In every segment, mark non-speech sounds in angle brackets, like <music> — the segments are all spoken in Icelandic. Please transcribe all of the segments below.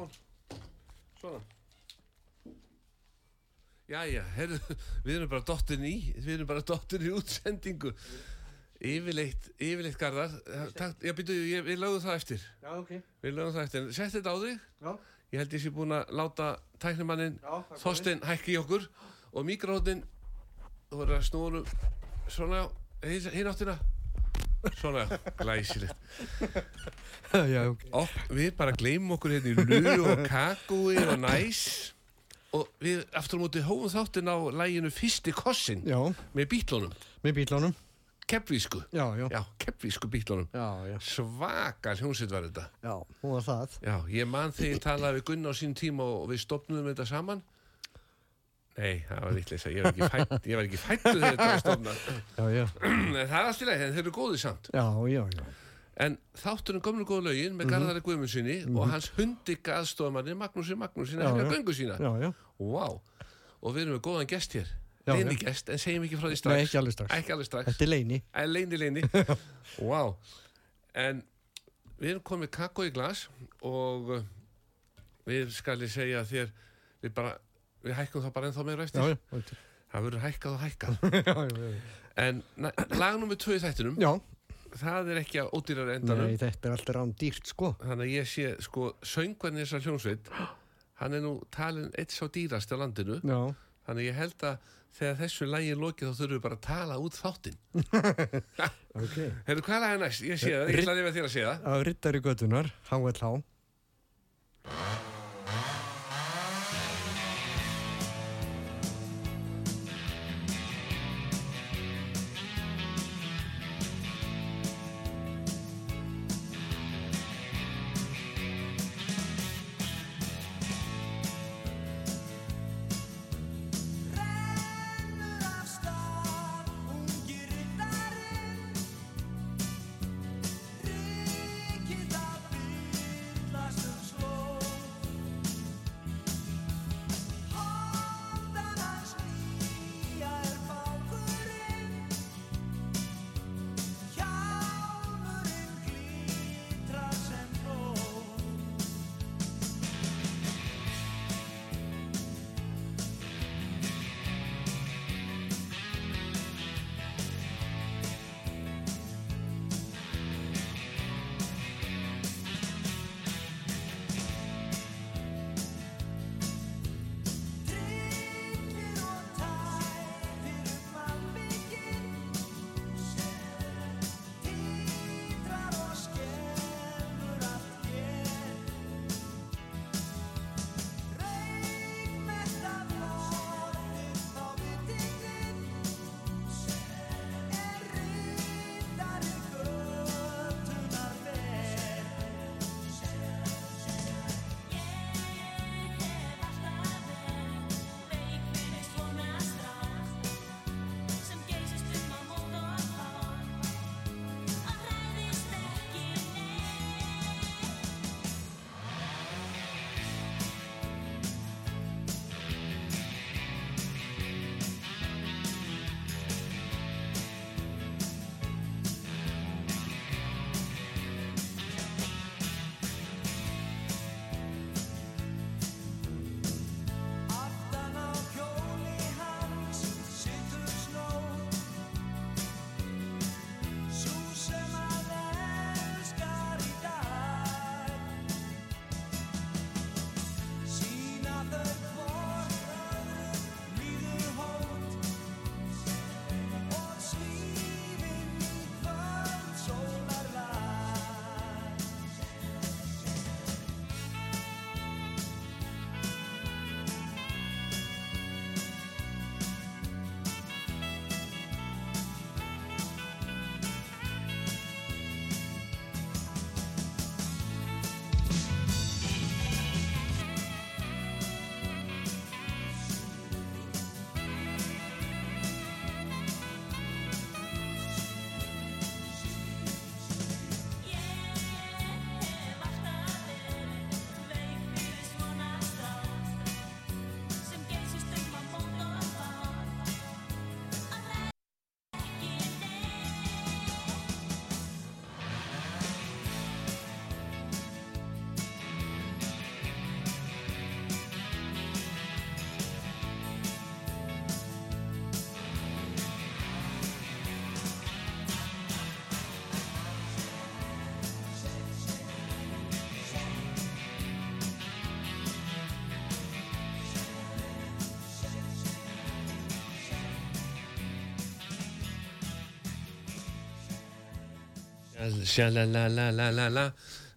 Svon Svona. Jæja, herru, við erum bara dottin í Við erum bara dottin í útsendingu. Yfirleitt, yfirleitt garðar Takk, Já, býtu, ég, við lögum það eftir. Já, ok. Við lögum það eftir, sett þetta á þig. Já. Ég held ég sé búin að láta fyrir. Þorstein hækki í okkur Og mikróðin Þú verður að snúru Svona, hin hin áttina Svona, glæsilegt <laughs> Já, ok. Og við bara gleymum okkur hérna í lu og kakói og næs <laughs> og við aftur á móti hófum þáttinn á læginu Fyrsti kossin Já, með bítlunum, með bílánum. keppvísku Já, já. já, keppvísku bítlunum Já, já. svaka hljómsveit var þetta Já, hún var það. já, ég man þegar ég talaði við Gunna á sín tíma og við stopnum þetta saman nei, það var vitleisa ég var ekki fætt, ég var ekki fættu þegar þetta var stopnað Já, já. <clears throat> en það er allt í en þeir eru góðið samt Já, já, já. En þátturinn gömlu góðu lögin með Garðari Guðmundssoni og hans hundik aðstofamanni Magnúsi Magnúsin Já, hefja göngu sína. Já, já. Vá. Og við erum með góðan gest hér. Leini gest, en segjum ekki frá því strax. Nei, ekki alveg strax. Ekki alveg strax. Þetta er leini. En leini, leini. <laughs> Vá. En við erum komið kakó í glas og við skal ég segja þér, við bara, við hækkum það bara ennþá meira eftir. já. Það verður hækkað og hækkað. <laughs> En na- lag nummer tvö í þættinum, Já. það er ekki að ódýrar endanum. Nei, þetta er alltaf rán dýrt, sko. þannig að ég sé sko söngvarnir þessar hljónsveit hann er nú talin eitt sá dýrast á landinu Já. þannig ég held að þegar þessu lægi er lokið þá þurfum við bara að tala út þáttinn <laughs> Ok. Herru, hvað er næst? Ég sé það, ég ætla að þér að sé það Á Rittari Götunar, HLH.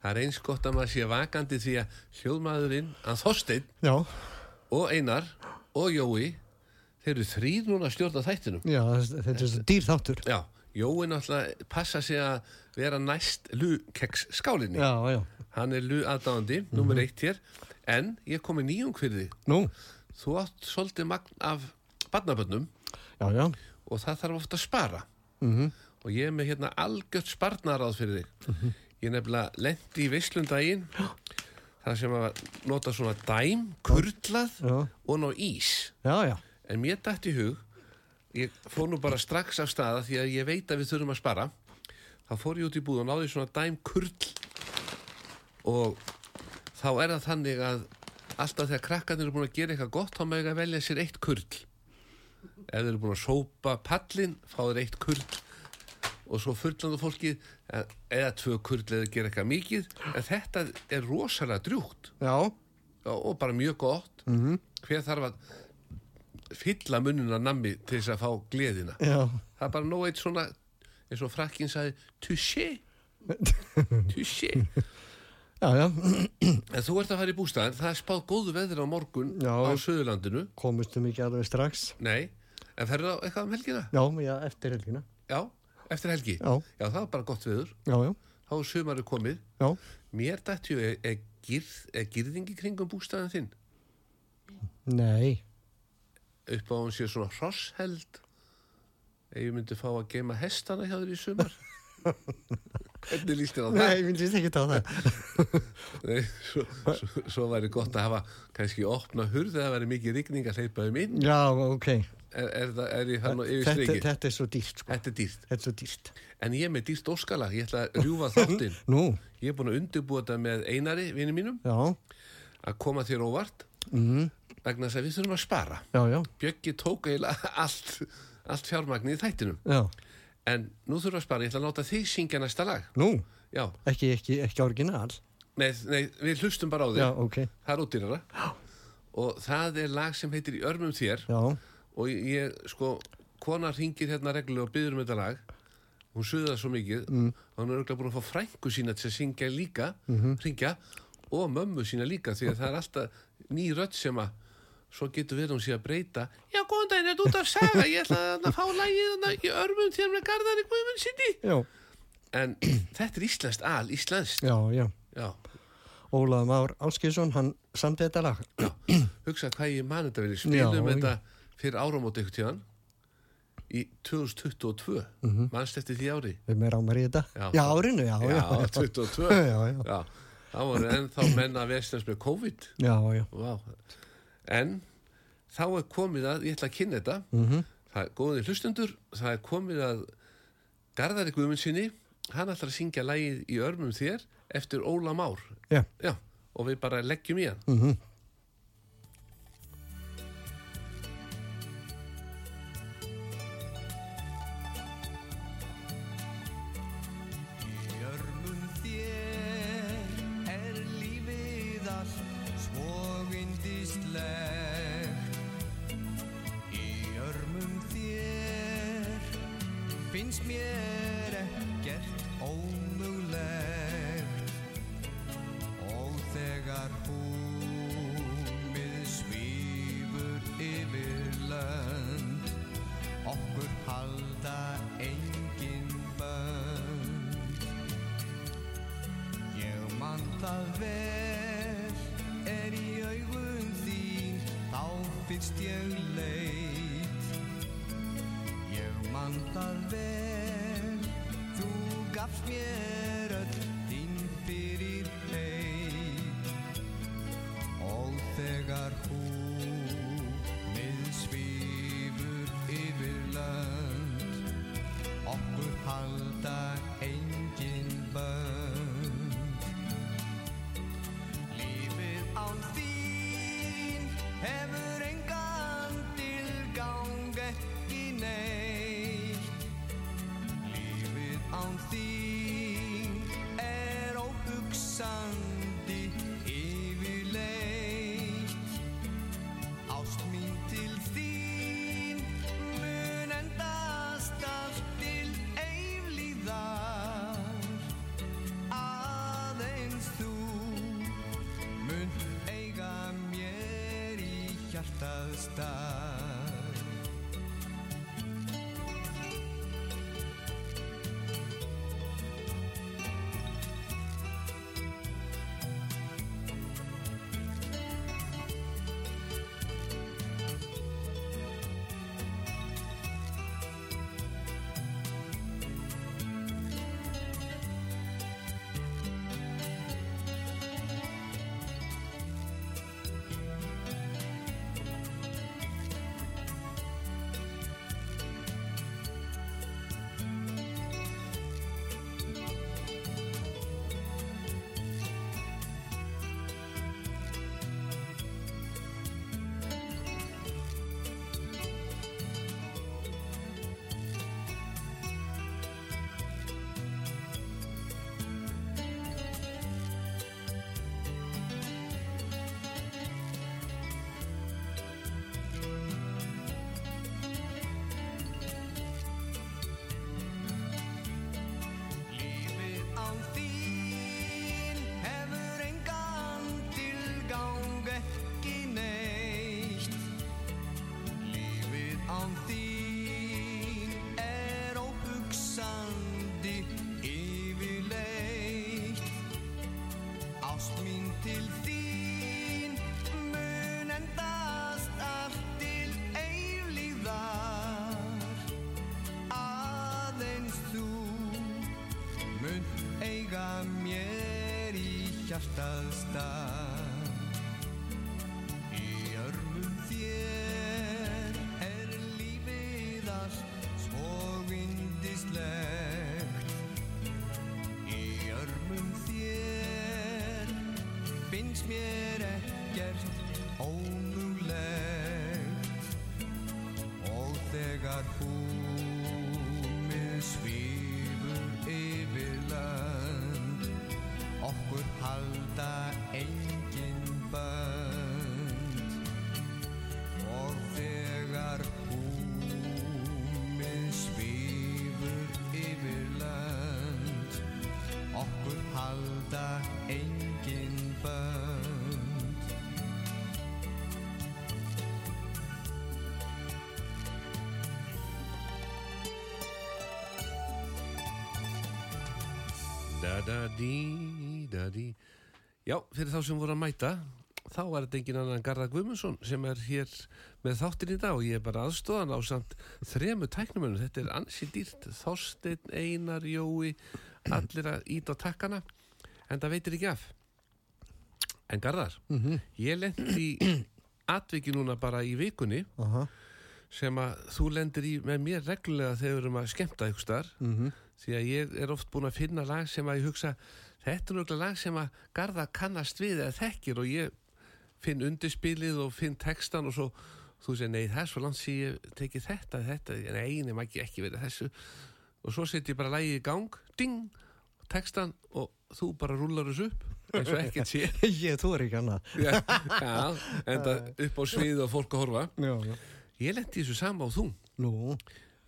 Það er eins gott að maður sé vakandi því að hljóðmaðurinn, að Þorsteinn Já, og Einar og Jói þeir eru þrýr núna að stjórna þættinum. Já, þetta er svo dýr þáttur. Já, Jói náttúrulega passa sig að vera næst lukeks skálinni Já, já. Hann er lu aðdáðandi, nummer eitt hér. En ég kom í fyrir þig Nú, Þú átt svolítið magn af barnabönnum og það þarf ofta að spara. Mm og ég er með hérna algjört sparnaráð fyrir þig. Ég nefnilega lendi í veislundaginn þar sem að nota svona dæm, kurlað Já, og ná ís. Já, já. en mér dætt í hug ég fór nú bara strax af staða því að ég veit að við þurfum að spara þá fór ég út í búð og náði svona dæm kurl. Og þá er það þannig að alltaf þegar krakkarnir eru búin að gera eitthvað gott þá með að velja sér eitt kurl. Ef þeir eru búin að sópa pallin fá þeir eitt kurl og svo fullandi fólkið eh, eða tvö kurl eða gera eitthvað mikið en þetta er rosalega drjúgt Já, Já, og bara mjög gott Mhm. hver þarf að fylla munnuna nammi til þess að fá gleðina já. það er bara nóg eitt svona eins og frakkin sagði touché <laughs> touché Já, já. en þú ert að fara í bústæðin það er spáð góðu veður á morgun Já. á Suðurlandinu Komistum ekki alveg strax. nei, en ferðu á eitthvað um helgina Já, já, eftir helgina. já, eftir helgi? Já, já það var bara gott veður. Já, já. þá er sumari komið. Já, mér dættu er, er, girð, er girðingi kringum bústæðin þinn? Nei. upp á hún sé svona hrossheld ef ég myndi fá að geima hestana hjá þér í sumar <laughs> hvernig líst þér á það? Nei, ég myndist ekki á það. <laughs> Nei, svo, svo, svo væri gott að hafa kannski opna hurð eða væri mikið rigning að hleypa um inn Já, ok. er, er, það, er ég þannig yfir strikið? þetta er svo dýrt, sko. Þetta er dýrt Þetta er svo dýrt. en ég er með dýrt óskala, ég ætla að rjúfa þáttinn <laughs> Nú, ég er búin að undirbúa þetta með einari vinni mínum já. að koma þér óvart Mm, vegna þess að við þurfum að spara já, já. Bjöggi tók eiginlega <laughs> allt, allt fjármagnið í þættinum Já. En nú þurfum við að spara, ég ætla að láta þig syngja næsta lag. Nú, já, ekki, ekki, ekki orginal. nei, nei, við hlustum bara á þig. Já, ok. það er útýrara og það er lag sem heitir Í örmum þér. Já, og ég, sko, kona ringir hérna reglulega og byður um þetta lag. Hún suða svo mikið. Mm. og hún er örgulega búin að fá frængu sína til að syngja líka ringja og mömmu sína líka því að það er alltaf ný rödd sem að svo getur verið hún sé að breyta já, góðan daginn, þetta út af saga ég ætla að fá þarna í örmum þér með Garðari Guðmund City já, en þetta er íslenskt al, íslenskt já, já. já, Ólað Már Áskilsson, hann samti þetta lag. já, hugsa hvað ég man þetta verið spilum Já, þetta fyrir áramót eitthvað tíðan í 2022 mm mannst eftir því ári Við með rámar í þetta. Já. Já, árinu, já, já. já, 22 <laughs> Já, já. já, það voru ennþá menna vestnars með COVID Já, já. Vá. En þá er komið að, ég ætla að kynna þetta Mhm. það er góðið hlustundur það er komið að Garðari Guðmundsinni hann ætlar að syngja lagið í örmum þér eftir Óla Már Já. já, og við bara leggjum í hann Mhm. Í finnst mér ekkert ómögulegt. Og þegar húmið svífur yfir lönd Okkur halda engin bönd. Ég man það vel Er í augun þín Þá finnst ég stað hasta Da-da-dí-da-dí Já, fyrir þá sem voru að mæta þá er þetta engin annan Garðar Guðmundsson sem er hér með þáttin í dag og ég er bara aðstóðan á samt þremu tæknumönum, þetta er ansi dýrt. Þorsteinn, Einar, Jói allir að íta á takkana en það veitir ekki af. En Garðar ég lendi í atviki núna bara í vikunni Aha. sem að þú lendir í með mér reglulega þegar við erum að skemmta ykkur starf Mhm. Því að ég er oft búin að finna lag sem að ég hugsa þetta er náttúrulega lag sem að Garða kannast við eða þekkir. Og ég finn undirspilið og finn textan og svo þú segir nei það er svo langt sem ég tekið þetta, þetta, nei nema ekki, ekki verið þessu. Og svo set ég bara lagið í gang, ding textan og þú bara rúlar þessu upp eins og ekkert sé. <laughs> Ég er ekki annað. já, já, enda upp á svið og fólk að horfa. Já, já. ég lendi þessu sama á þú. Nú,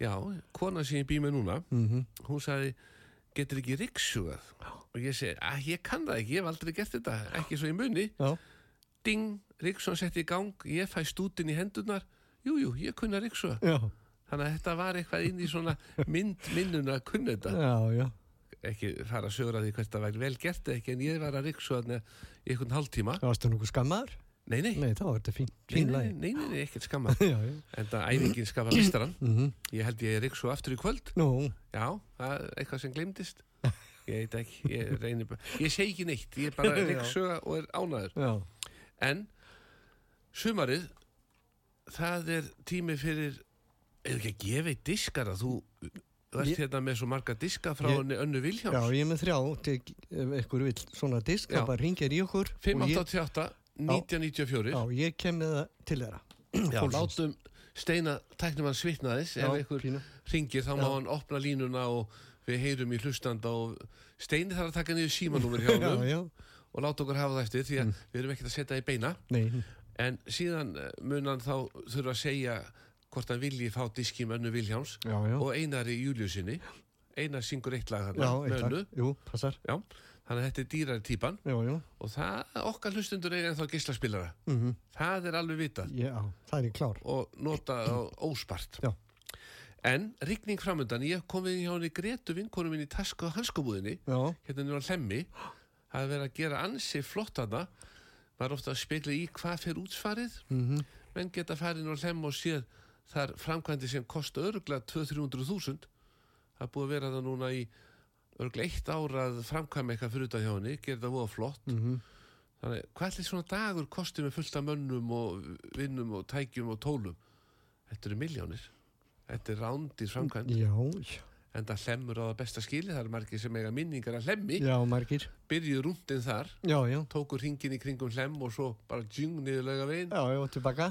Já, kona sem ég bý með núna mhm. hún sagði, getur ekki rikssugað og ég segi, að ég kann það ekki ég hef aldrei gert þetta, ekki svo í munni. Já, ding, rikssugan setti í gang ég fæ stútin í hendurnar. Jú, jú, ég kunna rikssuga já, þannig að þetta var eitthvað inn í svona mynd minnun að kunna þetta. Já, já. ekki fara að sögur að því hvert það væri vel gert ekki en ég var að riksuga í einhvern hálftíma. Varstu nokkuð skammaður? Nei, nei, Nei, þá er þetta fín, fín nei, nei, nei, nei, ekkert skamma <laughs> Já, já. en það æfingin skapa mistaran <clears throat> Mhm. ég held ég er riksuga aftur í kvöld. Nú, Já, það er eitthvað sem glemdist Ég veit ekki, ég reynir bara Ég segi ekki neitt, ég er bara <laughs> Já. reyksöga og er ánæður já, En sumarið það er tími fyrir eða ekki að gefa eitt diskara? Þú ert Ég- hérna með svo marga diska frá Ég- henni Önnu já, Vilhjáms ég er með þrjá, tek, ef ykkur vill svona disk, Já. þá bara ringir í okkur. og ég, 588 1994 já, ég kem með það til þeirra. Já, fólksins. látum steina tæknum hann svitnaðis ef Já, einhver pínu. ringir þá má Já. hann opna línuna og við heyrum í hlustanda og steini þarf að taka niður símanúmer hjá <laughs> Já, hann já, og láta okkur hafa það eftir því að við erum ekkert að setja það í beina nei, en síðan eh, mun hann þá þurfa að segja hvort hann vilji fá diski með önnu Viljáms já, já. og Einari Júliusinni Einar syngur eitt lag Já, þarna eitt með lag. önnu Jú, passar. Já, þannig að þetta er dýrari típan. Já, já, og það, okkar hlustundur eiga ennþá geislaspilara mhm, það er alveg vitað. Já, það er í klár. og nota á óspart. Já. en rigning framöndan ég kom við hjá henni Gretu vinkonu minn í tasku og hanskubúðinni. Já, hérna nýra hlemmi það er verið að gera ansi flott hana maður er ofta að spila í hvað fyrir útsfarið. Mhm, menn geta farið nýra hlemm og séð þar framkvæmdi sem kosta örglega 200-300 þúsund. Það er búið að vera það núna í örglega eitt ára að framkvæma eitthvað fyrir þetta hjá henni gera þetta voða flott. Mhm, þannig hvað er svona dagur kostið með fullt af mönnum og vinnum og tækjum og tólum? Þetta eru miljónir þetta er já, já, en það hlemmur á það besta skili það er margir sem eiga minningar að hlemmi. Byrjuð rúndin þar. Já, já, tókur hringin í kringum hlemm og svo bara djung niður lauga veginn. Já, já, tilbaka.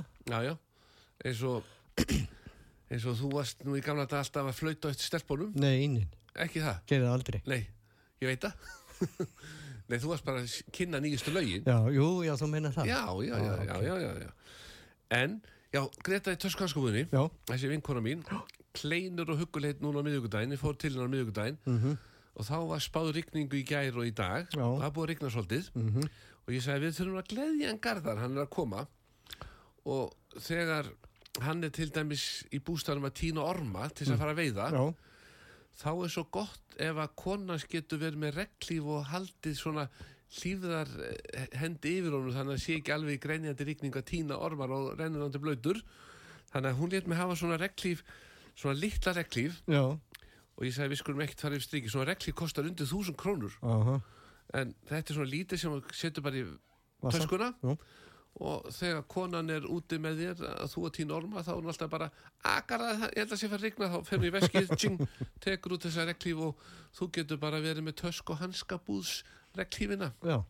já, eins og <clears throat> eins og þú varst nú í gamla dag alltaf að flauta eftir stelpunum. Nei, ekki það, gerði það aldrei. nei, ég veit það. <laughs> Nei, þú varst bara að kynna nýjustu lögin. Já, jú, já, þú meina það. já, já, já, já, já, já, já. En, já, Greta í töskanskóðunni Já, þessi vinkona mín kleinur og hugguleit núna á miðugudaginn ég fór til hennar á miðugudaginn mhm, og þá var spáð rigningu í gær og í dag. Já. og það búið að rigna svolítið. Mhm, og ég sagði við þurfum að gleðja hann Garðar hann er að koma. Og þegar hann er til dæmis í bústæðanum að tína orma til þess að fara að veiða já, þá er svo gott ef að konans getur verið með reglíf og haldið svona hlýfðar eh, hendi yfir honum þannig að sé ekki alveg í greinjandi rigning að tína ormar og rennur hann til blöytur þannig að hún let mig hafa svona reglíf svona litla reglíf já, og ég sagði við skulum ekkert fara yfir striki svona reglíf kostar undir þúsund krónur. Aha, en þetta er svona lítið sem setur bara í töskuna. Já. Og þegar konan er úti með þér að þú að tína orma þá er hún alltaf bara agar það, ég held að sé að rigna. Þá fer hún í veskið, <laughs> tjing, tekur út þessa reglíf og þú getur bara verið með tösk og hanskabúðs reglífina já,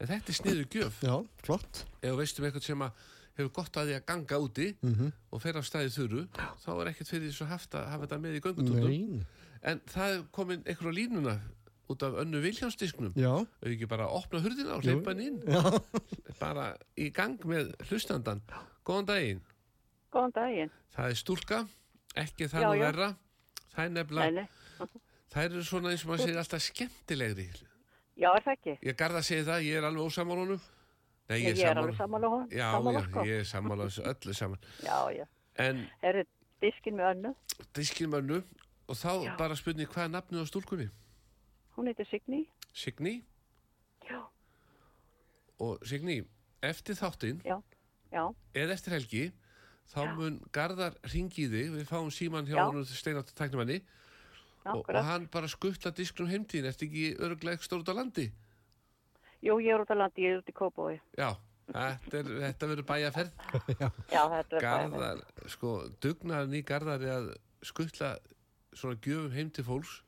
en þetta er sniður gjöf. Já, flott. ef veistum eitthvað sem að hefur gott að því að ganga úti Mhm, og fer af staðið þurru þá er ekkert fyrir haft að hafa þetta með í göngutútum Nein, en það er komin einhver á línuna út af önnu Viljánsdisknum já, auðvitað ekki bara opna hurðina og hleypa hann inn já, bara í gang með hlustandan góðan daginn, Góðan daginn. það er stúlka ekki það Já, nú já. verra það er Nei, nefnilega, nei. það eru svona eins og maður segir alltaf skemmtilegri Já, er það ekki? ég garða að segja það, ég er alveg ósamálunum nei, Ég, er alveg sammála hún. já, sammála, já, sko. ég er sammála þessu öllu saman Já, já. en Er diskin með önnu? diskilmönnu og þá Já. bara spurning hvað er nafnið á stúlkunni Hún heitir Signý. Signý Já, og Signý, eftir þáttinn já, já. eða eftir helgi þá Já. mun Garðar ringi í þig við fáum síman hjá Já. hann steináttu tæknumanni og, og hann bara skuttla disknum heimtíðin eftir ekki örglega ekki stór út á landi Jú, ég er út á landi, ég er út í Kópói. já, þetta, þetta verður bæjaferð Já, þetta er bara... <laughs> Garðar, sko, dugnaðan í Garðar er að skuttla svona gjöfum heim til fólks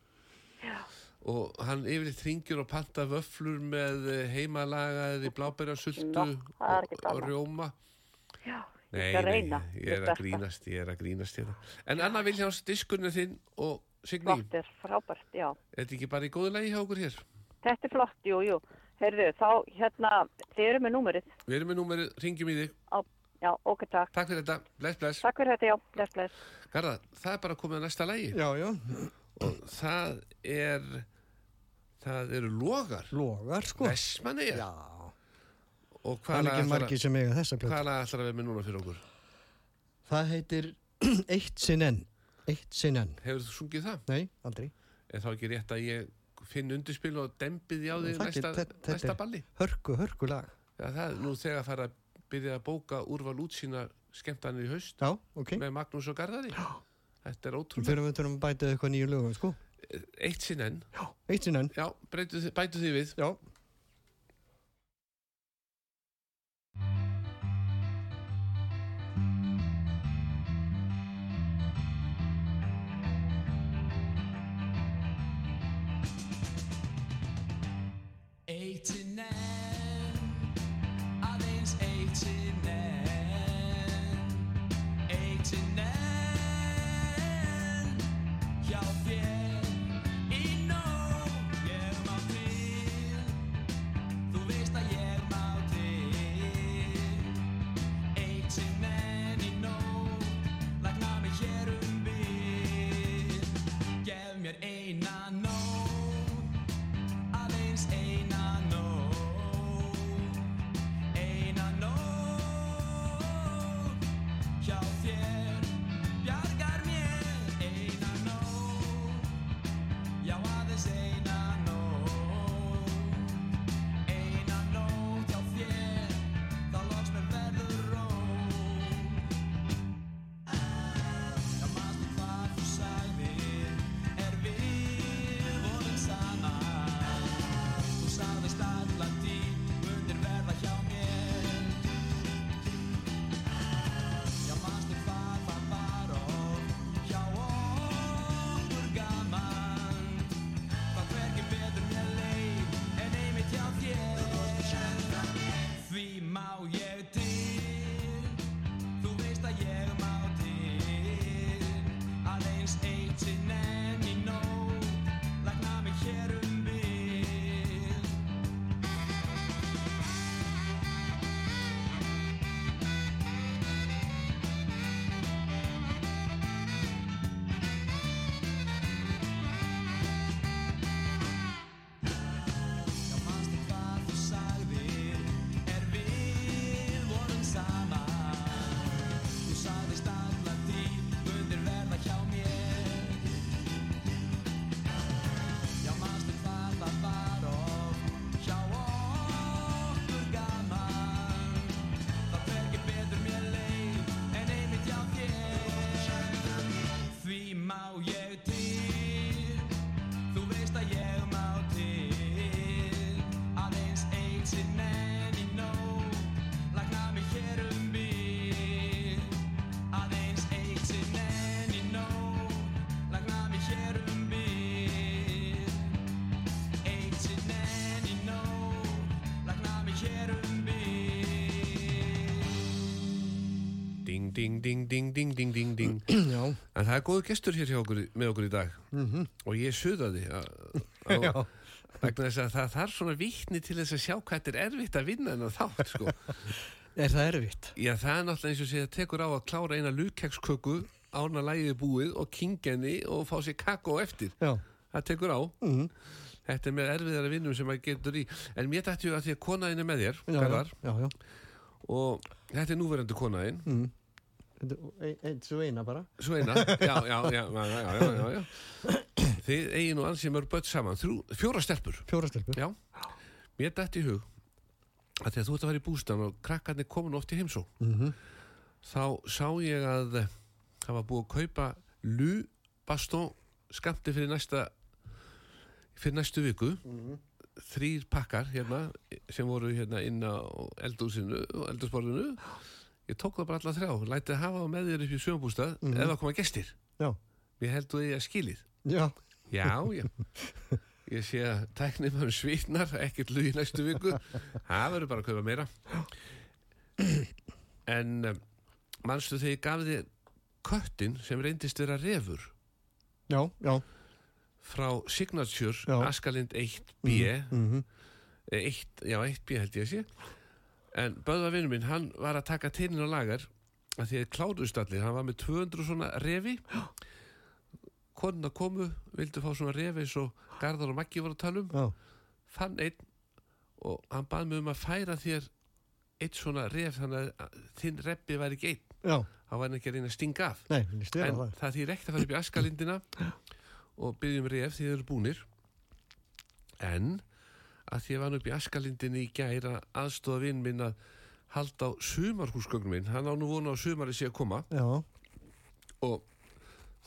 Já. Og hann yfirleitt ringir og panta vöflur með heimalagaði blábærasultu Nó, það er og, rjóma Já, ég Nei, nei, reyna. ég er að grínast, ég er að grínast hérna. En Anna Viljáns, diskurinn er þinn og Signý, Flott er frábært, já. er þetta ekki bara í góðu lagi hjá okkur hér? Þetta er flott, jú, jú. Heyrðu, þá, hérna, þið eru með númerið. Við erum með númerið, ringjum í þig. Á, já, ok, takk. Takk fyrir þetta, bless, bless. Takk fyrir þetta, já. Bless, bless. Garða, það er bara komið að næsta lagi já, já, og það er, það eru logar, logar, sko. Vestmanni Já, og hvað er að vera með núna fyrir okkur? Það heitir <clears throat> Eitt sinn enn, Eitt sinn enn. Hefur þú sungið það? Nei, aldrei. Er þá ekki rétt að ég finn undirspil og dembið því á því næsta, næsta balli? Hörku, hörku lag. Já, það nú þegar fara að byrja að bóka úrval útsýna skemmtanir í haust Já, ok. með Magnús og Garðari þetta er ótrúlega Fyrir við þurfum að bæta eitthvað nýju lögum, sko. eitt sinn enn Eitt sinn enn. já, bætu því við Já. ain't I know Ding, ding, ding, ding, ding, ding, ding. <clears throat> En það er góðu gestur hér okkur, með okkur í dag. Og ég suðaði að <laughs> það þarf svona vittni til þess að sjá hvað þetta er erfitt að vinna en þátt sko. <laughs> er það erfitt? Já, það er náttúrulega eins og sé að tekur á að klára eina lukkeksköku ána lægið búið og kingenni og fá sér kakó eftir. Já, það tekur á. Mm, þetta er með erfiðara vinnum sem maður getur í. En mér dætti ju að því að konaðin er með þér já, já. og þetta er núverandi konaðin Mm. Svo eina bara. Svo eina, já, já, já Þið eigin og ansið mörg börn saman. Fjóra stelpur. Fjóra stelpur. Mér dætti í hug að því að þú ert að fara í bústan og krakkarnir komin oft í heimsó mhm. þá sá ég að það var búið að kaupa lú bastón skamti fyrir næsta fyrir næstu viku. Mhm. Þrýr pakkar hérna sem voru hérna inn á eldursporðinu og ég tók það bara alla þrjá, lætið hafa það með þér upp í sjöfubústað Mhm. ef það koma gestir Já, Ég held þú eigi að skilið. já, Já, já. Ég sé að tæknir maður svitnar, ekkert lugi næstu viku. Það verður bara að kaupa meira. En um, manstu þegar ég gaf þið köttin sem reyndist vera refur já, já frá Signature. Askalind 1B mm eh, 1, já 1B held ég að sé en böðavinnu minn, hann var að taka tinin á lagar að því að kláruðust allir, hann var með 200 svona refi. Konuna komu, vildu fá svona refi eins og Garðar og Maggi voru að tala um. Já, fann einn og hann bað mig um að færa þér eitt svona ref þannig að þinn reppi væri ekki einn. Þá var hann ekki að reyna að stinga af. Nei, en það. það því ekki að fara upp í askalindina og byggjum ref því þið eru búnir. En að því ég var upp í askalindinni í gæra aðstofa vinn minn að halda á sumarhúsgögnum minn. Hann á nú vona á sumari sé að koma. Já, og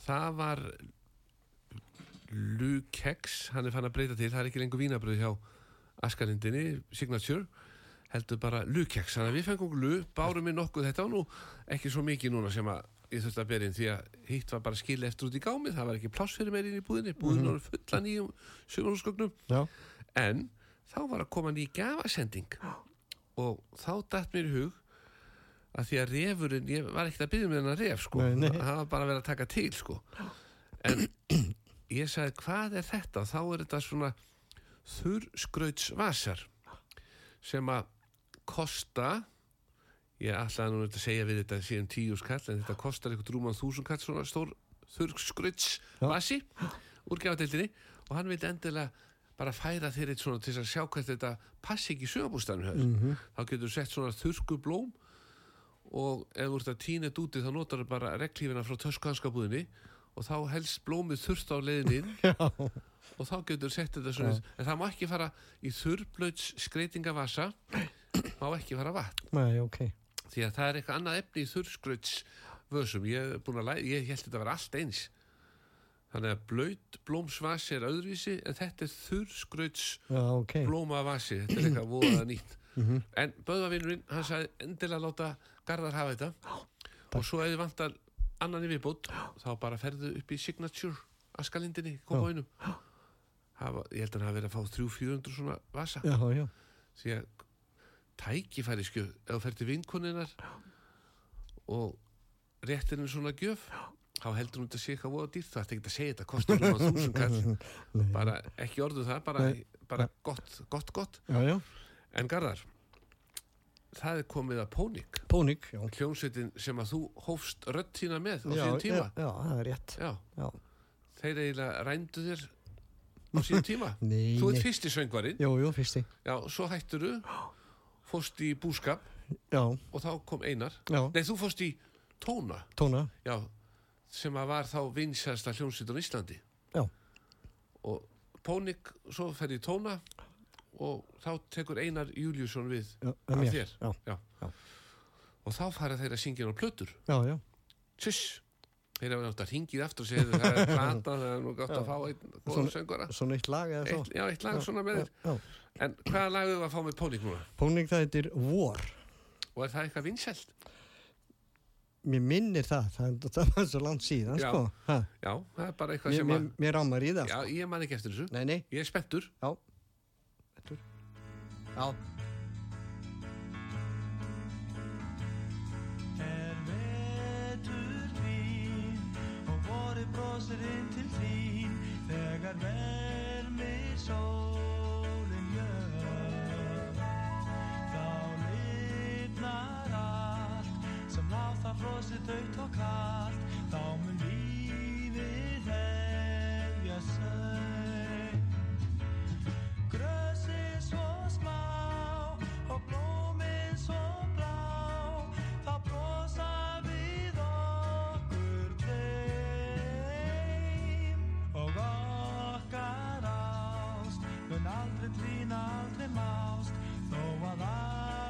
það var Lukex hann er fann að breyta til, það er ekki lengur vínabröð hjá askalindinni, Signature heldur bara Lukex, þannig að við fengum Lu, bárum við nokkuð. Þetta og nú ekki svo mikið núna sem að ég þurfti að bera inn því að hitt var bara skil eftir út í gámið, það var ekki pláss fyrir meir inn í búðinni, búðin var fulla nýjum sumarhúsgögnum, en þá var að koma ný gafasending og þá datt mér í hug að því að refurinn, ég var ekkert að byggja með hennar ref sko, Nei, nei. það var bara að vera að taka til sko. En <clears throat> ég sagði hvað er þetta? Þá er þetta svona þurrskrautsvasar sem að kosta ég ætlaði nú að segja við þetta síðan tíu skall en þetta kostar eitthvað rúman þúsund kall svona stór þurrskrautsvasi úr gefadeildinni og hann vildi endilega bara færa þér eitt svona til að sjá hvert þetta passi ekki í sögabústanu hér Mhm. þá getur sett svona þurrku blóm og ef þú ert að tína þetta úti þá notar þú bara reglífina frá töskuhanskabúðinni og þá helst blómið þurft á leiðin <laughs> já, og þá getur sett þetta svona en það má ekki fara í þurrblöts skreitingavasa má ekki fara vatn. Nei, ok. Því að það er eitthvað annað efni í þurrskrauts vössum, ég að ég held þetta að vera allt eins þannig að blöyt blómsvasi er öðruvísi en þetta er þurrskrauts Já, ok. blómavasi, þetta er eitthvað voða nýtt. En böðvavinnurinn, hann sagði endilega láta Garðar hafa þetta. Og svo ef þið vantar annan í viðbót þá bara ferðu upp í Signature askalindinni, koma á einum ég held að hann hafi verið að fá 300-400 svona vasa. Já, já, því að tækifæri skjöf ef þú fer til vinkoninnar og réttir henni svona gjöf þá heldur hún þetta sé eitthvað voða dýrt. Það er ekki að segja þetta, kostar hún á þúsund kall. <laughs> Bara ekki orðu það bara, bara gott, gott, gott. Já, já. En Garðar það er komið að Pónik Pónik, já. Hljómsveitin sem að þú hófst rödd þína með á Já, síðan tíma. já, já, það er rétt. Já, Já, þeir eiginlega rændu þér á síðan tíma. <laughs> Nei, þú ert fyrsti söngvarinn. Jú, jú, fyrsti. Já, svo hætturu fórst í búskap. Já, og þá kom Einar. Já, Nei, þú fórst í Tóna, tóna. Já, sem að var þá vinsæsta hljómsveitur á Íslandi. Já. Og Pónik, svo fer í Tóna og þá tekur Einar Júliusson við Já, af þér. Já. Og þá fara þeir að syngja á plötur. já, já Tjuss, þeir hafa nátt að ringið aftur og segja það er <laughs> plata, það er nú gott að fá einn góða söngvara. Svona eitt lag eða svo já, eitt lag svona með þér. En hvaða lag við að fá með Pónik núna? Pónik það heitir War Og er það eitthvað vinsælt? mér minnir það, það, það var svo langt síðan já, sko. já, það er bara eitthvað mér, sem að mér rámar í það já, sko. ég man ekki eftir þessu, nei, nei. ég er spettur já, spettur já. Brosir inn til þín. Þegar vermið sól frosið dögt og kallt, þá mun lífið hefja sög. Grösið svo smá og blómið svo blá þá brosa við okkur tveim og okkar ást mun aldrei dvína, aldrei mást þó að aftur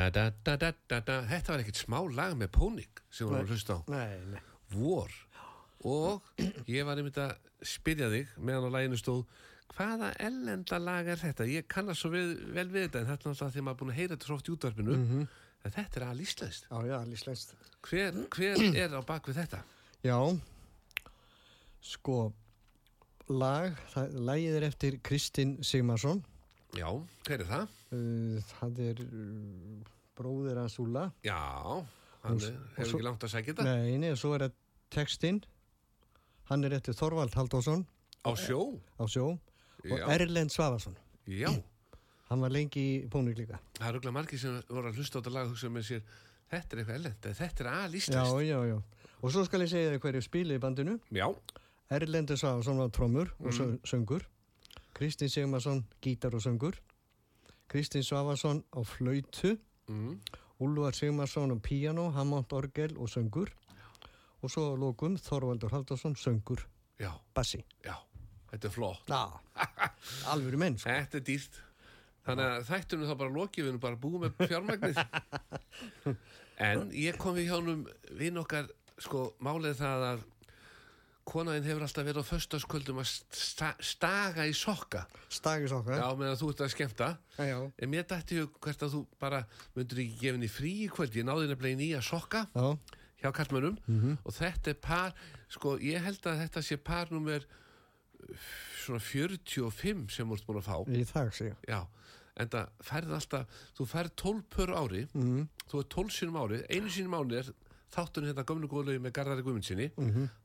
Þetta var ekkert smá lag með Pónik sem við vorum að hlusta á. Nei, nei. Vor. Og ég var einmitt að spyrja þig meðan á laginu stóð hvaða ellenda lag er þetta? Ég kannast svo við, vel við þetta en þetta er náttúrulega því að maður er búin að heyra þetta svo oft í útvarpinu en þetta er alveg íslenskt. Já, já, líslenskt. Hver, hver er á bakvið þetta? Já, sko, lag, það, lagið er eftir Kristinn Sigmarsson. Já, hver er það? Uh, það er uh, bróðir hans Úla. Já, hann Og er- og hefur ekki langt að segja þetta. Nei, nei, svo er það textinn. Hann er eftir Þorvald Haldásson Á sjó? á sjó og Já. Erlend Svavarsson. Já, Hann var lengi í Pónik líka. það er auðvitað margir sem voru að hlusta á þetta lag og hugsa með sér þetta er eitthvað ellend, en þetta er Já, alíslenskt. já, já. Og svo skal ég segja þér hverju spilið í bandinu. Já, Erlendur Svavarsson var trommur og söngur. Kristinn Sigmarsson gítar og söngur. Kristinn Svavarsson á flautu. mm, Úlvar Sigmarsson á píano, Hammond orgel og söngur. Og svo lókum Þorvaldur Haldarsson söngur, já, bassi. já, þetta er flott. Já, <laughs> alvöru menn. Sko. Þetta er dýrt. Þannig að þættunum þá bara lokið, við erum bara búið með fjármagnið. <laughs> En ég kom við hjánum vinn okkar, sko, málið það að konaðinn hefur alltaf verið á föstaskvöldum að sta staga í sokka. Stagis okkar. Já, meðan þú ert að skemmta. Já, já. En mér dætti hug hvert að þú bara myndur ekki gefa henni frí í kvöld. Ég náði nefnilega í nýja sokka Já, hjá kallmönnum og þetta er par, sko, ég held að þetta sé par nummer uh, svona 45 sem ert búin að fá. í þag sig. Já, en það færð alltaf, þú færð 12 pör ári, Mm. þú er 12 sinum á ári, einu sinum á ári er þátturinn hérna gömlu góðlegu með Garðari Guðmundsinni,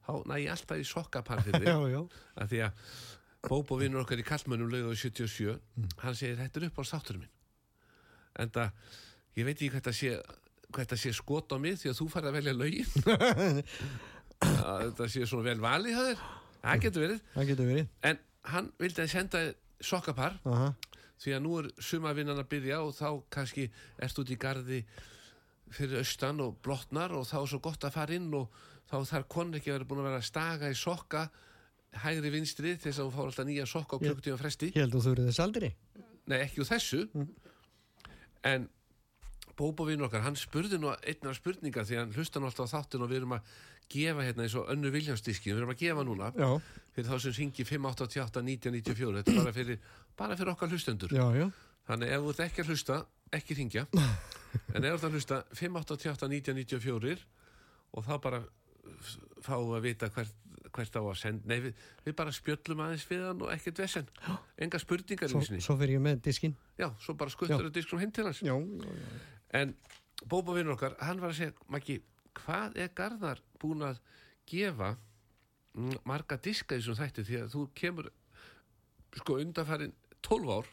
þá næ ég alltaf í sokkapar fyrir <laughs> Já, þig, já. af því að Bóbo vinnur okkar í kallmönnum lögðu 77, hann segir þetta er upp á þátturinn minn. En það, ég veit ekki hvað þetta sé, hvað þetta sé skot á mig því að þú færð að velja lögin. <laughs> þetta sé svona vel valið það er, það getur verið. Það getur verið. En hann vildi að senda sokkapar Aha. því að nú er sumavinnan að byrja og þá kannski ert út í garði fyrir austan og blotnar og þá er svo gott að fara inn og þá þarf konur ekki að vera búin að vera að staga í sokka hægri vinstri til þess að hún fár alltaf nýja sokka á Ég- klukkutíma fresti. Ég held að þú eru þess aldrei. nei ekki úr þessu. En Bóbovinn okkar, hann spurði nú einna spurninga því hann hlusta nú alltaf á þáttin og við erum að gefa hérna eins og önnu Viljánsdiski við erum að gefa núna Já, fyrir þá sem syngi 588 1994 þetta er bara fyrir, bara fyrir okkar hlustendur. Já, já. þannig ef þú ert ekki að hlusta ekki ringja <laughs> en þú ert að hlusta 588 1994 og þá bara fáum við að vita hvert, hvert á að senda. Nei við, við bara spjöllum aðeins við hann og ekkert vesen. <gasps> Enga spurningar Svo, svo fyrir ég með diskinn. já, svo bara skuttur að diskrum heim til hans. Já, já. En Bóba vinnur okkar, hann var að segja, Maggi, hvað er Garðar búin að gefa mm, marga diska þessum þætti? Því að þú kemur sko undanfærin 12 ár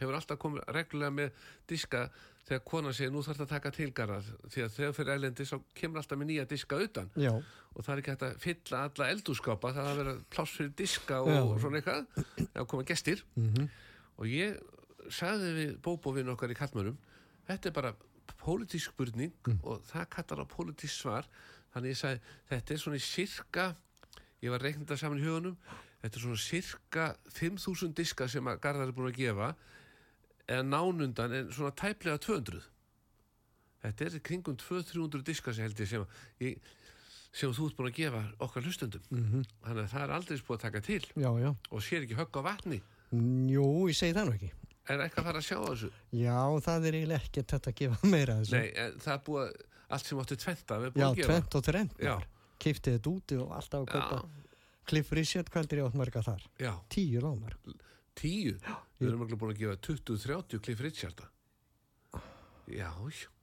hefur alltaf komið reglulega með diska þegar konan segir nú þarf það að taka til Garðar því að þegar fyrir ælendi svo kemur alltaf með nýja diska utan. Já, og það er ekki hægt að fylla alla eldúskápa það er að vera pláss fyrir diska Já. og svona eitthvað <clears throat> að koma gestir. Og ég sagði við bóbóvinn okkar í Kallmörum þetta er bara pólitísk spurning og það kallar á pólitísk svar. Þannig ég sagði þetta er svona í sirka ég var reiknað það saman í hugunum þetta er svona sirka 5.000 diska sem að Garðar er búin að gefa eða nánundan en svona tæplega 200 þetta er kringum 200-300 diska sem held ég sem, sem þú ert búin að gefa okkar hlustendum þannig að það er aldrei búin að taka til já, já. og sér ekki högg á vatni Jú, ég segi það nú ekki. er eitthvað að fara að sjá þessu Já, það er eiginlega ekkert þetta að gefa meira þessu. Nei, það er búið að allt sem áttu tventa við Já, búið að gefa tvent og þrent. Já. Kiftið þetta úti og alltaf að kaupa. Cliff Richard, hvað er ég átt marga þar? Já, Tíu lámar. Tíu Við erum alveg búin að gefa 20-30 Cliff Richarda Já,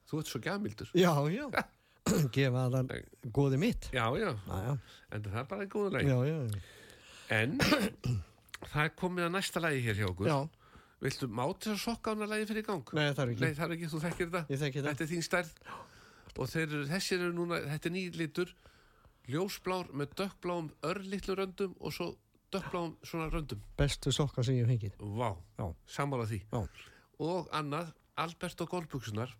þú ert svo gamildur Já, já. <coughs> gefa Nei. góði mitt. Já, já, Já, já. en það er bara góðu leik Já, já. En <coughs> það er komið að næsta lagi hér hjá okkur Já, Viltu máti þess að sokka ána lagi fyrir gang? nei það er ekki. Nei, það er ekki, þú þekkir þetta Ég þekki það. Þetta er þín stærð og þeir, eru- þessir eru núna, þetta er nýr litur ljósblár með dökkbláum örlitlu röndum og svo dökkbláum svona röndum Bestu sokka sem ég fengið. Vá, Já. sammála því Já. og annað, Albert og golfbuksunar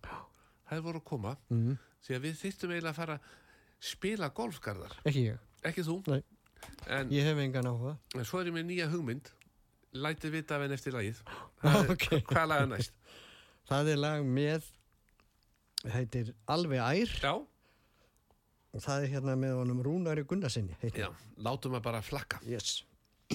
það voru að koma Mhm. því að við þyrftum eiginlega að fara spila golfgarðar, Ekki ég. ekki þú en, Ég hef engan áhuga. en svo er ég með nýja hugmynd lætið vita af henn eftir lagið <gasps> Ok. <laughs> hvað lag er næst? Það er lag með, heitir Alveg ær Já, og það er hérna með honum Rúnari Gunnarsinni. heitir. já, látum að bara flakka Yes.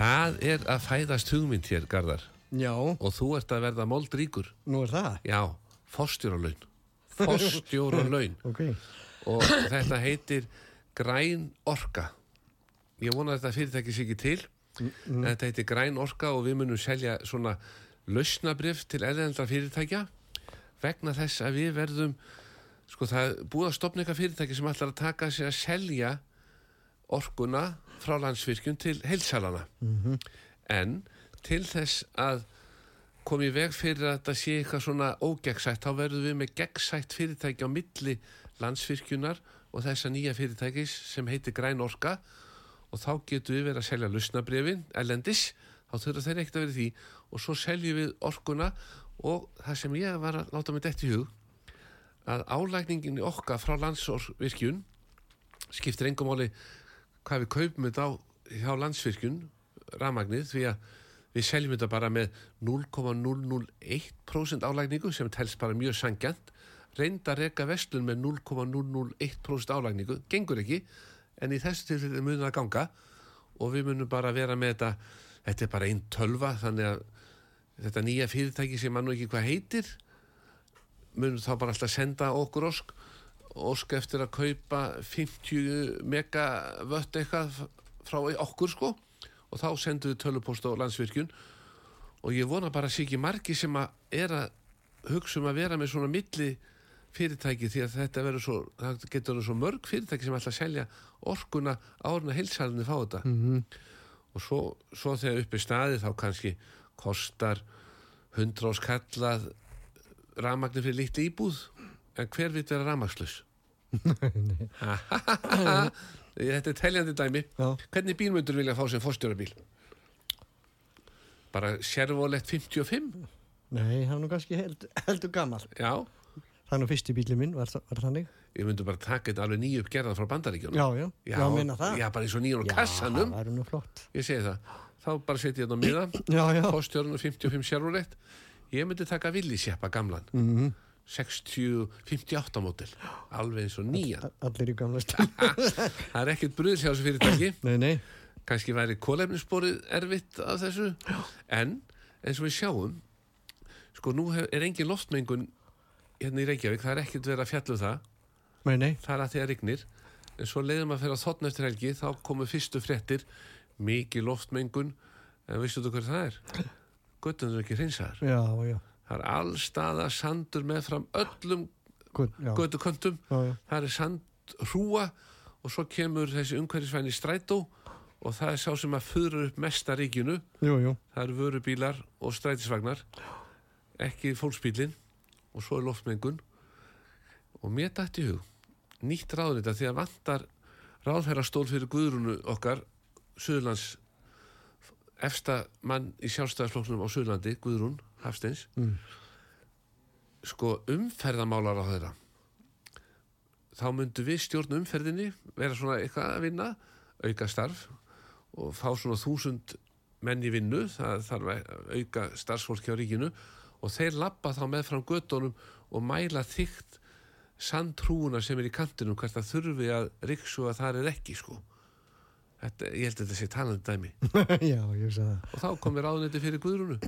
Það er að fæðast hugmynd hér, Garðar. Já, Og þú ert að verða moldríkur. nú er það. Já, forstjóralaun. Forstjóralaun. <laughs> Ok. Og þetta heitir Græn Orka. Ég vona að þetta fyrirtæki sé ekki til. En þetta heitir Græn Orka og við munum selja svona lausnabrif til erlendra fyrirtækja vegna þess að við verðum sko það búið að stopna eitthvað fyrirtæki sem ætlar að taka sig að selja orkuna frá landsvirkjun til heilsalana en til þess að koma í veg fyrir að þetta sé eitthvað svona ógeggsætt þá verðum við með geggsætt fyrirtæki á milli landsvirkjunar og þessa nýja fyrirtækis sem heitir Græn Orka. Og þá getum við verið að selja lusnabrefin ellendis, þá þurfa þeir ekkert að vera í því. Og svo seljum við orkuna og það sem ég var að láta mig dætt í hug að álægningin okkar frá landsvirkjun skiptir engum máli hvað við kaupum þetta á hjá landsvirkjun rafmagnið því að við seljum þetta bara með 0,001% álægningu sem telst bara mjög sangjant reynda að reka vestlun með 0,001% álægningu, gengur ekki en í þessu tilfelli munum það ganga og við munum bara vera með þetta þetta er bara einn tölva þannig að þetta nýja fyrirtæki sem mann nú ekki hvað heitir munum þá bara alltaf senda okkur ósk ósk eftir að kaupa 50 megavött eitthvað frá okkur sko. Og þá sendum við tölupóst á landsvirkjun. Og ég vona bara að sé ekki margi sem að er að hugsa um að vera með svona milli fyrirtæki því að þetta verður svo, það getur verið svo mörg fyrirtæki sem ætla að selja orkuna árna heilsalni fá þetta. Mhm. og svo, svo þegar uppi staði þá kannski kostar 100 áskallað rafmagnir fyrir lítið íbúð en hver vitt vera rafmagnslus? <laughs> Þetta er teljandi dæmi Já. Hvernig bíl myndur vilja fá sem fórstjórabíl? Bara sérvolett 55? Nei, það er nú kannski held, heldur gammal. Já, er nú fyrsti bílið minn, var, var þannig? ég myndi bara taka þetta alveg nýju uppgerðan frá bandaríkjónum Já, já. Já, minna það. Já, bara eins og nýjum á Já, kassanum það er nú flott. Ég segi það Þá bara setja ég þetta á miða Já, já. Fórstjórun 55 sérvolett Ég myndi taka villisjappa gamlan Mhm. 60, 58 mótil Alveg eins og nýjan. Allir í gamla <laughs> stil. Það er ekkert bröðs hjá þessu fyrirtæki. Nei, nei. kannski væri kólefnissporið erfitt af þessu. En eins og við sjáum sko nú er engin loftmengun hérna í Reykjavík, það er ekkert verið að fjallu það. Nei, nei. það er að því að rignir. En svo leiðum að fyrir að þotna eftir helgi. Þá komu fyrstu fréttir. Mikið loftmengun. En veistu þú hver það er? Göttunum er ekki hreinsaðar. Já, já. Það er allstaða sandur með fram öllum já. það er sandhrúa og svo kemur þessi umhverfisvæni strætó og það er sá sem að fyrir upp mesta ríkinu. Jú, jú. það eru vörubílar og strætisvagnar ekki fólksbílin og svo er loftmengun. Og mér dætti hug nýtt ráðnita því að vantar ráðherrastól fyrir Guðrunu okkar Suðurlands efsta mann í sjálfstæðarflokknum á Suðurlandi, Guðrún Hafsteins. Mm. sko umferðamálar á þeirra þá myndu við stjórn umferðinni vera svona eitthvað að vinna auka starf og fá svona þúsund menn í vinnu það þarf að auka starfsfólki á ríkinu og þeir lappa þá með fram göttunum og mæla þygt sandtrúuna sem er í kantinum hvert að þurfi að riksu að það er ekki sko. Þetta, ég held að þetta sé talandi dæmi. <laughs> Já, og þá komir ráðuneti fyrir Guðrunu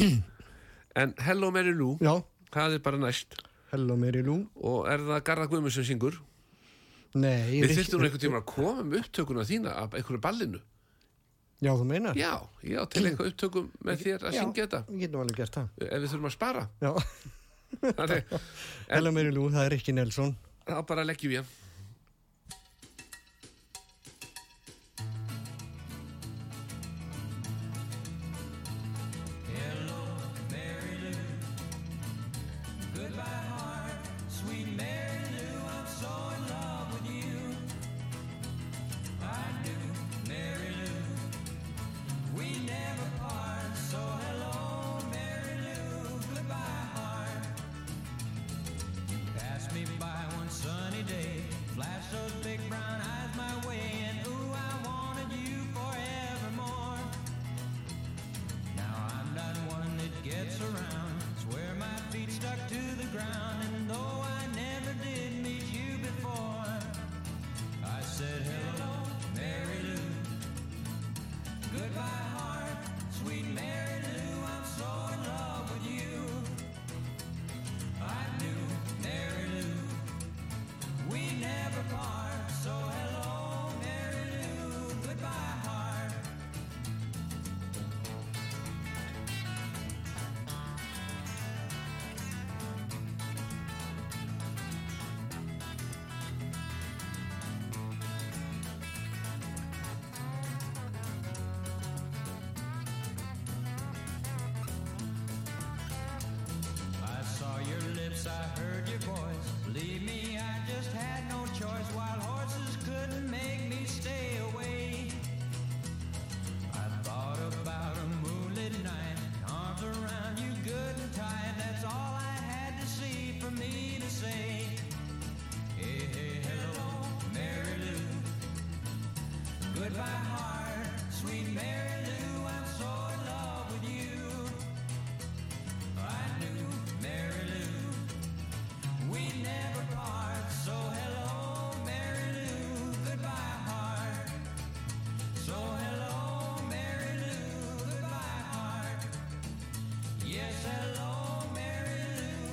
<clears throat> en Hello Mary Lou Já, það er bara næst hello Mary Lou. og er það Garða Guðmund sem syngur Nei, við þurftum nú einhvern tíma að koma um upptökuna þína af einhverju ballinu Já, þú meinar? já, já, til eitthvað upptökum með þér að Já, syngja þetta Við getum alveg gert það. ef við þurfum að spara Já, <laughs> hello Mary Lou, það er Rikki Nelson. þá bara leggjum við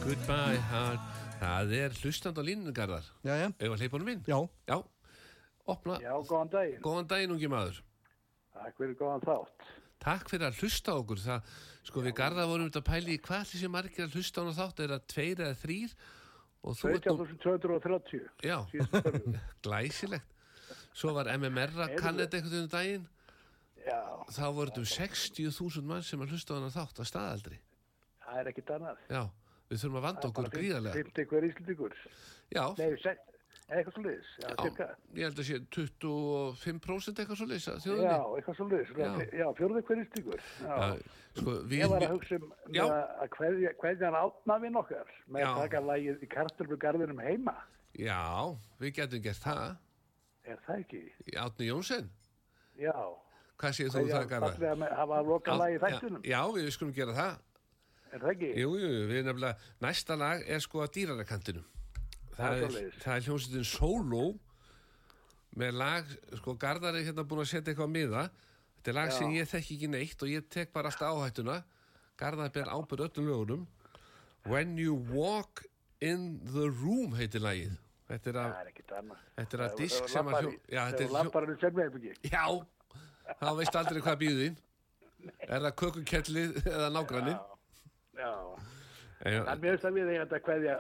Goodbye, heart. Það er hlustand á línugarðar. Já, já, Ef að hleypa honum inn? já, Já. Opna. Já, góðan daginn. Góðan daginn, ungi maður. Takk fyrir góðan þátt. Takk fyrir að hlusta á okkur. Það, sko, við garða vorum þetta að pæli í hvað þessi margir að hlusta á þátt. Er það tveir eða þrýr? Og þú ert nú... 17.230. Já, <laughs> glæsilegt. Svo var MMR að kanna þetta einhvern veginn um daginn. Já, Þá voru þetta um 60.000 mann sem að hlusta á þátt að staðaldri. það er ekkit annað. Já, við þurfum að vanda okkur gríðarlega. 50 hver íslendingur. Já, Nei, se- eitthvað svo cirka. ég held að sé 25% eitthvað svo leysa Já, eitthvað svo liðis. Já. Fjórði hver íslendingur. Sko, við, Ég var að hugsa um að hverja, hverja hann átna vinn okkar með Já. að taka lægið í kartöflugarðinum heima. Já, við getum gert það. Er það ekki? Átni Jónsson, Já. hvað segir þú það, Garðar? fallega með að hafa að loka lægið þættunum. Já, já, við skulum gera það. Er það ekki? Jú, jú, við nefnilega, næsta lag er sko að dýrarakantinum. Það Það er, það er hljómsveitin Solo með lag, sko Garðar er hérna búin að setja eitthvað á miða. Þetta er lag Já. sem ég þekki ekki neitt og ég tek bara alltaf áhættuna. Garðar ber ábyrð öllum lögunum. When you walk in the room heitir lagið. Þetta er Það að, þetta er að Ef- disk sem að þetta ef er hann sem við ekki. Já, þá veist aldrei hvað býður þín. Er það kökukellið eða nágranninn? Já. En mér finnst að við eigum þetta hverja,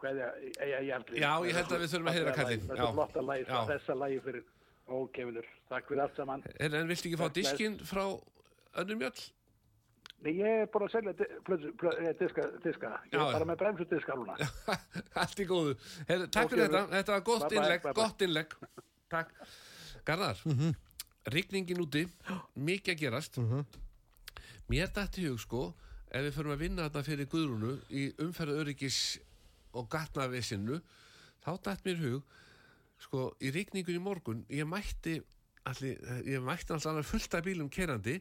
hverja, eiga í aldrei. Já, ég held að við þurfum að heyra kallinn. Já. Þetta flotta lagi, Já. þessa lagi fyrir ókefinur. Takk fyrir allt saman. En, en viltu ekki fá diskinn frá önnum mjöll? Nei, ég er búin að selja eh, diska, diska. Ég er bara með bremsudiska núna. <laughs> Allt í góðu. Her, takk fyrir þetta. Þetta var gott innlegg. Gott innlegg. Takk. Garðar, rigningin úti, mikið að gerast. Mér dætti hug sko, ef við förum að vinna þetta fyrir Guðrúnu í umferðu öryggis og gatnavisinu, þá dætt mér hug, sko, í rigningun í morgun, ég mætti, allir, ég mætti alltaf alveg fullt af bílum kerandi,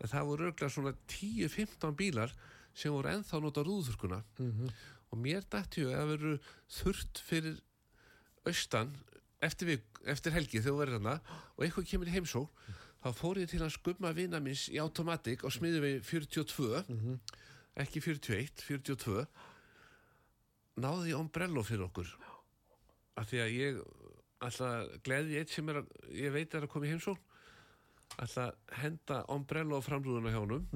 en það voru örglega svona 10-15 bílar sem voru ennþá að nota rúðurkuna og mér dætti hug að veru þurrt fyrir austan eftir, eftir helgi þegar þú verður hana og eitthvað kemur í heimsók þá fór ég til að skumma vina minns í automatik á smiðu við 42 ekki 41, 42 náði ég ombrello fyrir okkur. Af því að ég alltaf gleði eitt sem er að, ég veit er að koma í heimsók alltaf henda ombrello á framrúðuna hjá honum.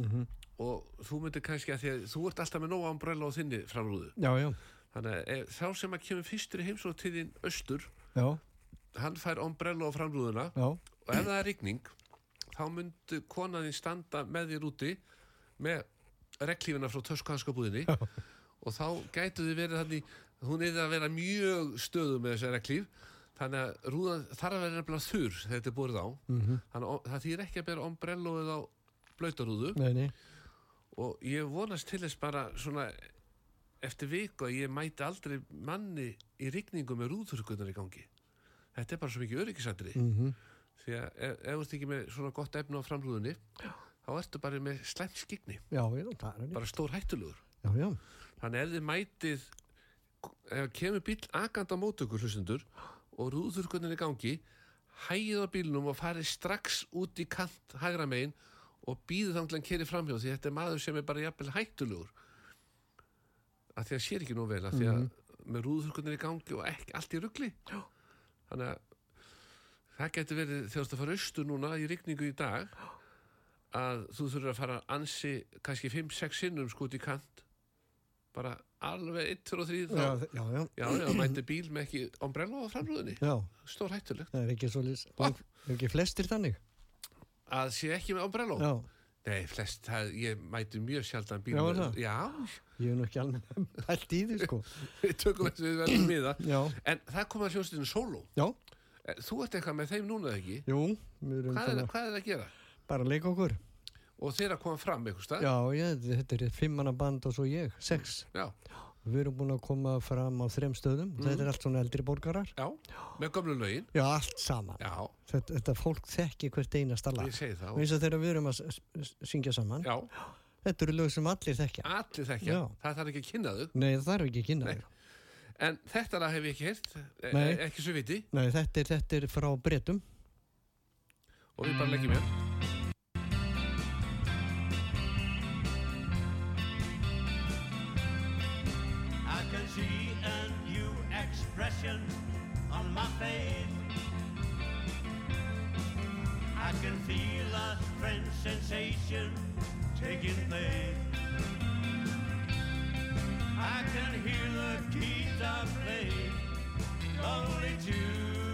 Og þú myndir kannski að því að þú ert alltaf með nóg ombrello á þinni framrúðu. Já, já, Þannig að þá sem að kemur fyrstur í heimsók til þín austur, já, hann fær ombrello á framrúðuna. Já, og ef það er rigning, þá myndi konaðin standa með þér úti með reglífina frá töskuhanskabúðinni. Og þá gætu þið verið þannig, hún er að vera mjög stöðu með þessi reglíf, þannig að rúðan þarf að vera nefnilega þurr þegar þetta er búið á. Þannig að það þýr ekki að bera ombrelloið á nei, og ég vonast til þess bara svona eftir viku að ég mæti aldrei manni í rigningu með rúðurkunar í gangi. Þetta er bara svo mikið öryggisandri mhm, því að ef, ef þú ert ekki með svona gott efni á framrúðunni þá ertu bara með slæmt skikni já, já, er bara stór já, þannig ef þið mætið ef kemur bíl akand á mótökur hlustundur og rúðurkunar í gangi hægið á bílnum og farið strax út í kant hægra megin og þá til hann keri framhjá því þetta er maður sem er bara jafnvel hættulegur. Að því að sér ekki nú vel að því að með rúðurkunar í gangi og ekki allt í rugli. Þannig að það getur verið þegar þú ert að fara austur núna í rigningu í dag að þú þurfur að fara ansi kannski 5-6 sinnum sko út í kant bara alveg 1, 2 og 3 þá já, já, já, Já, já, mæti bíl með ekki ombrello á framrúðinni. Stór hættulegt. það er ekki svo lýs, er ekki flestir þannig? Að sé ekki með ombrello. Já, Nei, flest, það, ég mæti mjög sjaldan bíl Já, með- það? Já, Ég er nú ekki alveg <laughs> pælt í því, sko. við tökum þess að við verðum miða En það kom að hljómsveitinu solo já, Þú ert eitthvað með þeim núna ekki jú, við erum Hvað er, svona, hvað er það að gera? bara að leika okkur. Og þeir að koma fram eitthvað stað Já, ég, þetta er fimmana band og svo ég, sex. Já, Við erum búin að koma fram á þrem stöðum. Mhm. Þetta er allt svona eldri borgarar. já, með gömlu lögin Já, allt saman. Já, Þetta, þetta fólk þekki hvert einasta lag. ég segi það Og eins og þegar við erum að syngja saman, Já, þetta eru lög sem allir þekkja. allir þekkja Já. Það þarf ekki að kynna þau Nei, það þarf ekki að kynna Nei. En þetta lag hef ég ekki eh, Nei. eh, Ekki svo viti Nei, þetta er, þetta er frá bretum. Og við bara leggjum hér I can see a new expression on my face. I can feel a strange sensation taking place. I can hear the guitar play only two.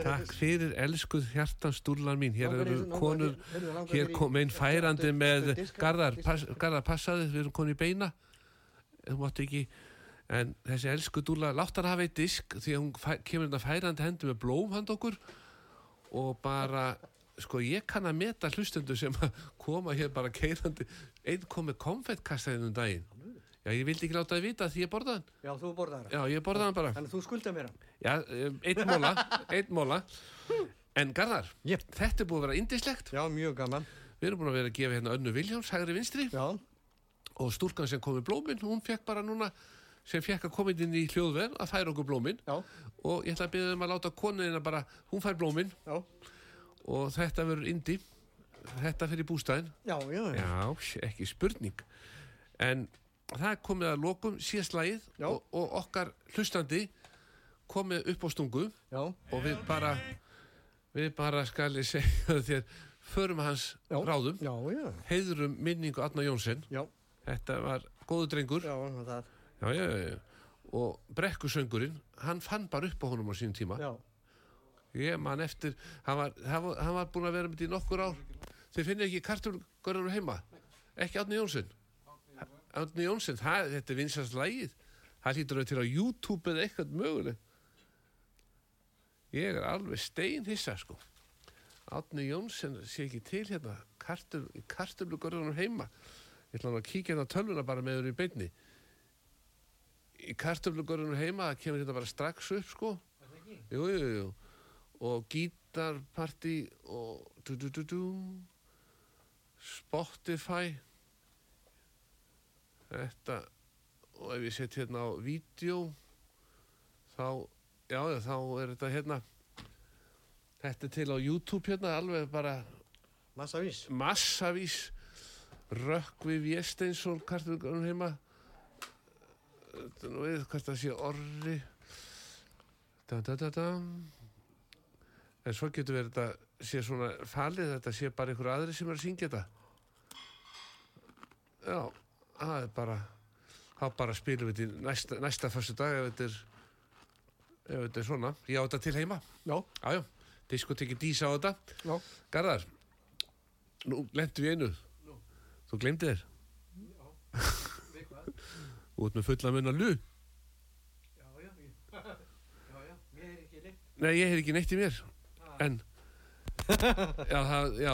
Takk fyrir elskuð hjartans stúrlan mín. Hér eru konur Hér kom einn færandi með Garðar, passaði Við erum konið í beina. Þú mátt ekki En þessi elsku dúla, látt hann hafa eitt disk Því að hún kemur þetta færandi hendi með blóm hand okkur. Og bara Sko ég kann að meta hlustendur sem að koma hér bara keirandi Einn kom með konfettkastaðin um daginn. Já, ég vildi ekki láta það vita því ég borða hann. Já, þú borðar það. Já, ég borða hann bara. Þannig að þú skulda mér hann. Já, um, einn móla, einn móla En Garðar, Jep. þetta er búið að vera indislegt Já, mjög gaman. Við erum búin að vera að gefa hérna önnu Viljáms, hægri vinstri. Já, og stúlkan sem kom með blómin, hún fekk bara núna sem fekk að koma inn í hljóðverð að færa okkur blómin. Já, og ég ætla að byrja um að láta konuna bara, hún fær blómin. Já, og þetta verður indi þetta fyrir bústæðin já, já, já. Já, ekki spurning. En það er komið að lokum síðast lagið og, og okkar hlustandi komið upp á stungu já, og við bara við bara skal ég segja <laughs> þér förum hans Já. ráðum. Já, já, heiðurum minningu Adna Jónsson. Já, þetta var góðu drengur. Já, það, já, já, já, og brekkusöngurinn hann fann bara upp á honum á sínum tíma. Já, ég man eftir hann var, hann var, hann var búin að vera með þetta í nokkur ár. Þið finnir ekki kartulgörður heima? Ekki Adni Jónsson? Adni Jónsson, það, þetta er vinsast lægið það hlýtur að vera til á YouTube eða eitthvað möguleg ég er alveg steinhissa sko. Átni Jónsson sé ekki til hérna kartul, kartöflugörðunum heima. Ég ætla nú að kíkja hérna á tölvuna bara með þau í beinni. Í kartöflugörðunum heima það kemur hérna bara strax upp sko. Jú, jú, jú. Og gítarparti og du, du, du, du. Spotify. Þetta og ef ég set hérna á vídeo þá já, þá er þetta hérna þetta er til á YouTube hérna alveg bara Massavís. massavís Rökkvi Vésteinsson kartunum heima þetta er nú við hvað það sé orri da, da, da, da. en svo getur verið þetta sé svona falið þetta sé bara einhver aðri sem er að syngja þetta já það er bara þá bara spilum við þetta næsta, næsta fyrstu dag ef þetta er ef þetta er svona ég á þetta til heima Já, jájá, diskotekki dísa á þetta já. Garðar, nú lendu við einu. Þú glemdi þér. Út með fulla munna lu. Já, já, <laughs> já, já, mér er ekki leitt. Nei, ég hef ekki neitt í mér. En, já, það, já,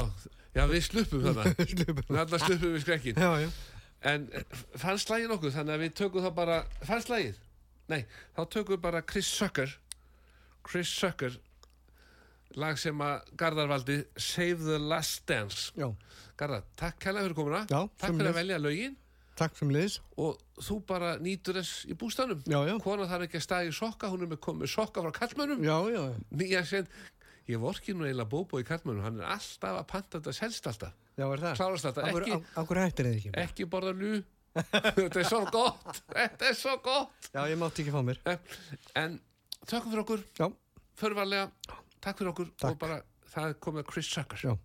já, við sluppum þarna. <laughs> Slupum. Þarna sluppum við skrekkin. Já, já. En fannst lagið nokkuð, þannig að við tökum þá bara, fannst lagið? Nei, þá tökum við bara Chris Sucker, Chris Sucker, lag sem að Garðar valdi, Save the Last Dance. Já, Garðar, takk kærlega fyrir komuna. Já, takk fyrir að velja lögin. takk sem liðs. og þú bara nýtur þess í bústanum Já, já. kona þarf ekki að staði í sokka hún er með komið sokka frá kallmönnum Já, já, nýja sen ég vorki nú eiginlega bóbó í kallmönnum hann er alltaf að panta þetta selst alltaf já, er það? klárast alltaf, Akkur, ekki, akkur hættir þið ekki? ekki borða lú þetta er svo gott. Þetta er svo gott. Já, ég mátti ekki fá mér. en þökkum fyrir okkur. Já, förvarlega, takk fyrir okkur. Takk. og bara það komið Chris Sucker já.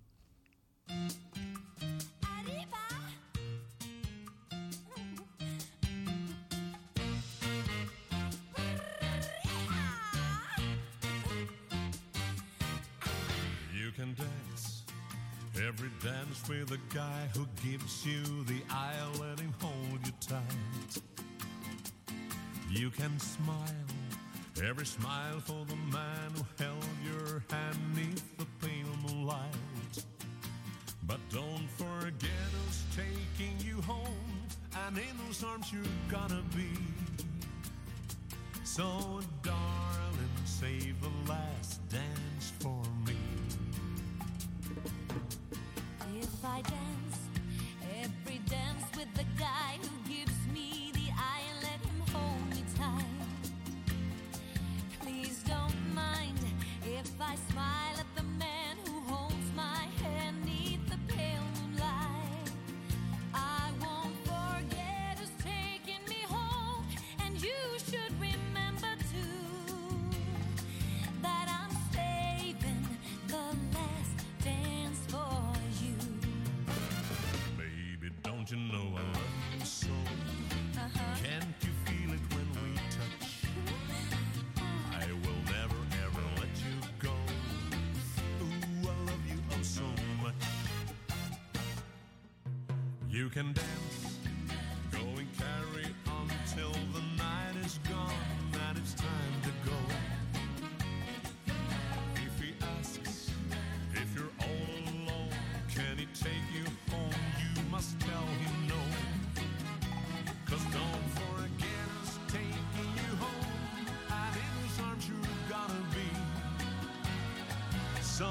Every dance with a guy who gives you the eye, let him hold you tight. You can smile every smile for the man who held your hand neath the pale moonlight. But don't forget who's taking you home, and in whose arms you're gonna be. So, darling, save the last dance for If I dance, can dance, go and carry on till the night is gone and it's time to go. If he asks if you're all alone, can he take you home? You must tell him no. Cause don't forget who's taking you home, and in whose arms you're gonna be. So,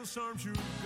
will storm through.